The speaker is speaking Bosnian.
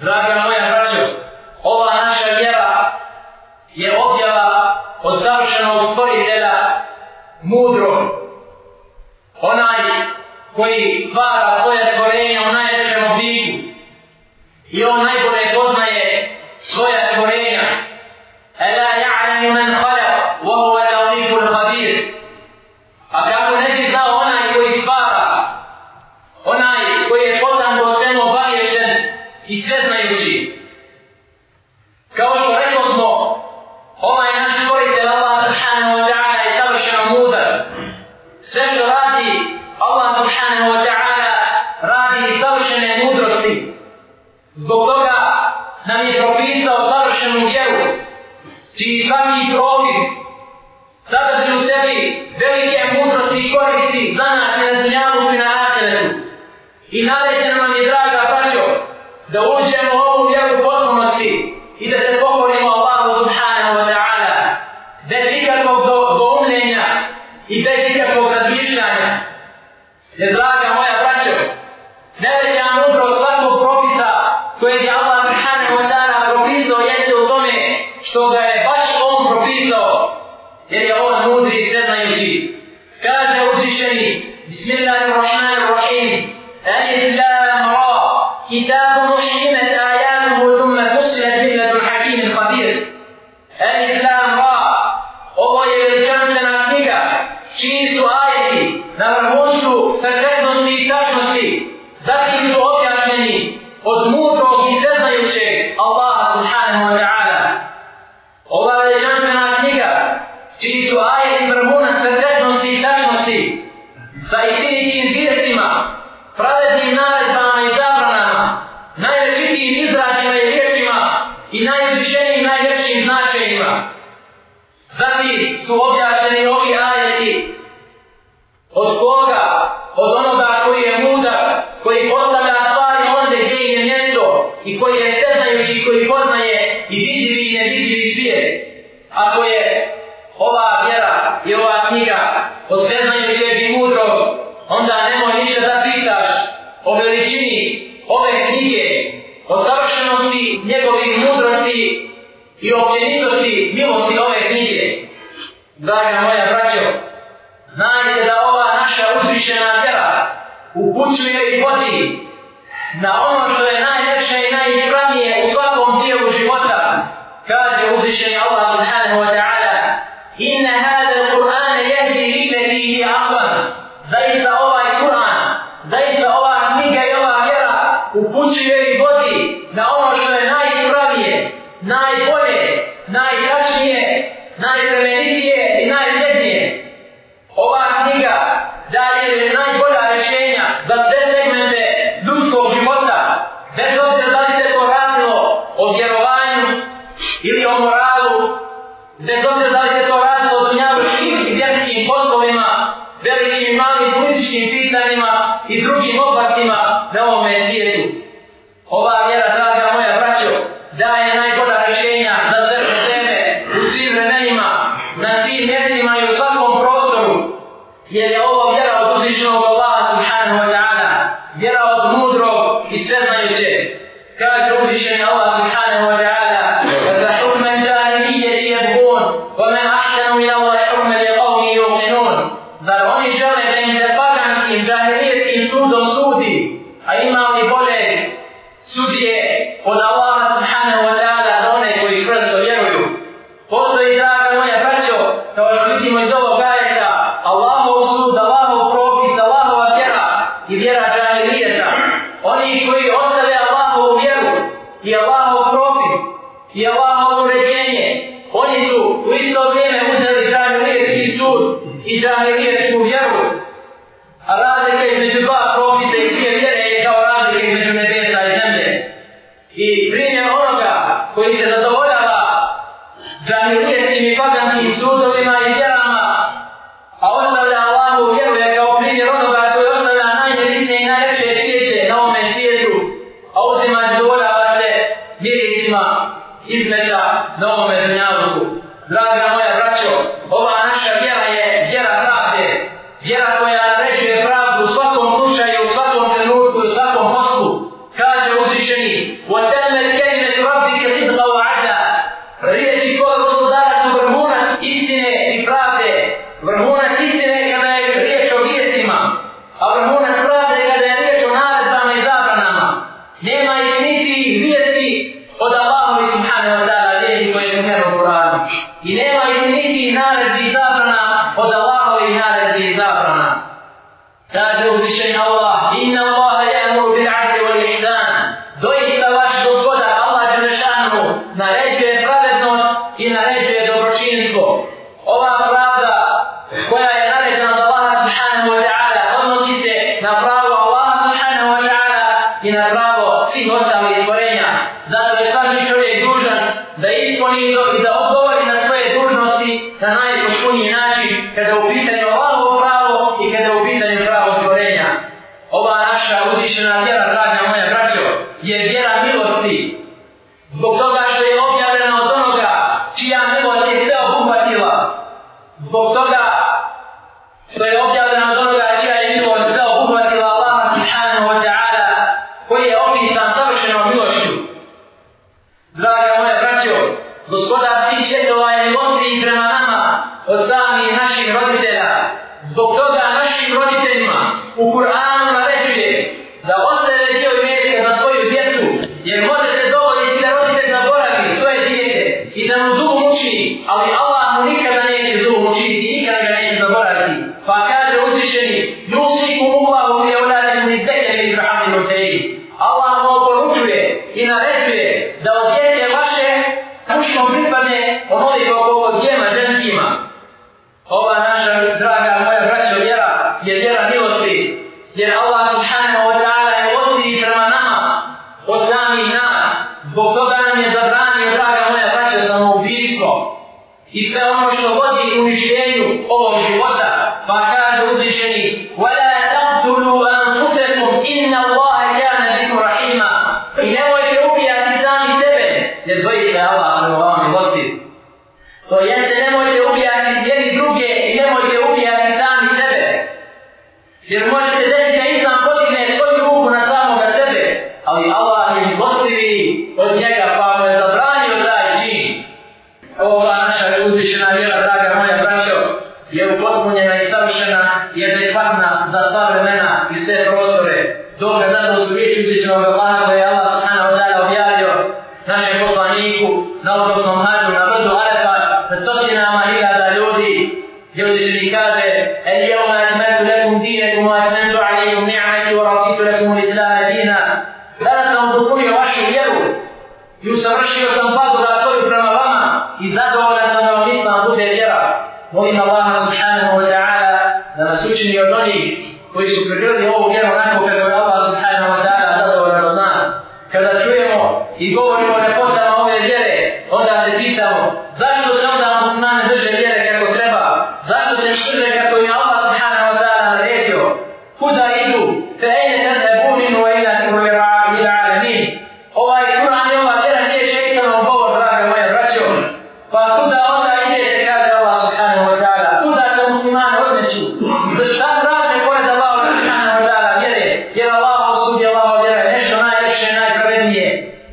Draga moja braćo, ova naša vjera je objava od savršenog stvoritelja mudro. Onaj koji i svaki propis sadrži u sebi velike mudrosti i koristi za nas i na dunjalu i na ahiretu. I naređeno nam je, draga braćo, da uđemo u ovu vjeru potpunosti i da se pokorimo Allahu subhanahu wa ta'ala bez ikakvog do, doumljenja i bez ikakvog razmišljanja. Jer, draga moja braćo, ne ajeti na vrhuncu perfektnosti i tačnosti, zatim su objašnjeni od mudrog i sveznajućeg Allaha subhanahu wa ta'ala. Ova veličanstvena knjiga, čiji su ajeti vrhunac perfektnosti i tačnosti, sa istinitim vijestima, pravednim naredbama suštini ove knjige, o savršenosti njegovih mudrosti i općenitosti milosti ove knjige. Draga moja braćo, znajte da ova naša uzvišena vjera upućuje i vodi na ono što je najljepše i najispravnije u svakom dijelu života. Kaže uzvišeni Allah najbolje, najtačnije, najplemenitije i najvrednije. Ova knjiga daje najbolja rješenja za sve segmente ljudskog života, bez obzira da li se to radilo o vjerovanju ili o moralu, bez obzira da li se to radilo o dunjavuškim i vjerskim poslovima, velikim i malim političkim pitanjima i drugim oblastima na ovome svijetu. Ova vjera, jer je ovo vjera od uzvišenog Allaha subhanahu wa ta'ala, vjera od mudrog i sveznajuće. Kaže uzvišeni Allah subhanahu wa ta'ala, فَحُكْمَ الْجَاهِلِيَّةِ يَبْغُونَ وَمَنْ أَحْسَنُ مِنَ اللَّهِ حُكْمًا لِقَوْمٍ يُوقِنُونَ Zar oni žele da im se paganskim džahilijetskim sudom sudi, a ima li bolje sudije od Allaha subhanahu wa ta'ala za one koji čvrsto vjeruju? Postoji, draga moja braćo, kao što vidimo iz i džahilijetsku vjeru. A razlika između dva propisa i dvije vjere je kao razlika između nebesa i zemlje. I primjer onoga koji se zadovoljava džahilijetskim da Zato gospodar svih svjetova je milostiv prema nama od samih naših roditelja. Zbog toga našim roditeljima u Kur'anu naređuje da ostave dio imetka na svoju djecu, jer može se dovoljiti da roditelj zaboravi svoje dijete i da mu duh muči, ali Allah Ova naša draga Jer može se desiti da Islam podigne svoju ruku na samoga sebe, ali Allah je milostivi od njega pa mu je zabranio taj čin. Ova naša uzvišena vjera, draga moja braćo, je upotpunjena i savršena i adekvatna za sva vremena i sve prostore. Dok i uravit u lakum i zna jedina. Danas sam upunio vašu vjeru i usavršio sam pagu da stoju prema vama i zadovoljan sam na ovisma bude vjera. Molim Allah subhanahu wa ta'ala da nas učini od onih koji su pregledali ovu vjeru onako kako je Allah subhanahu wa ta'ala zadovoljan od nas. Kada čujemo i govorimo nepoznat ovaj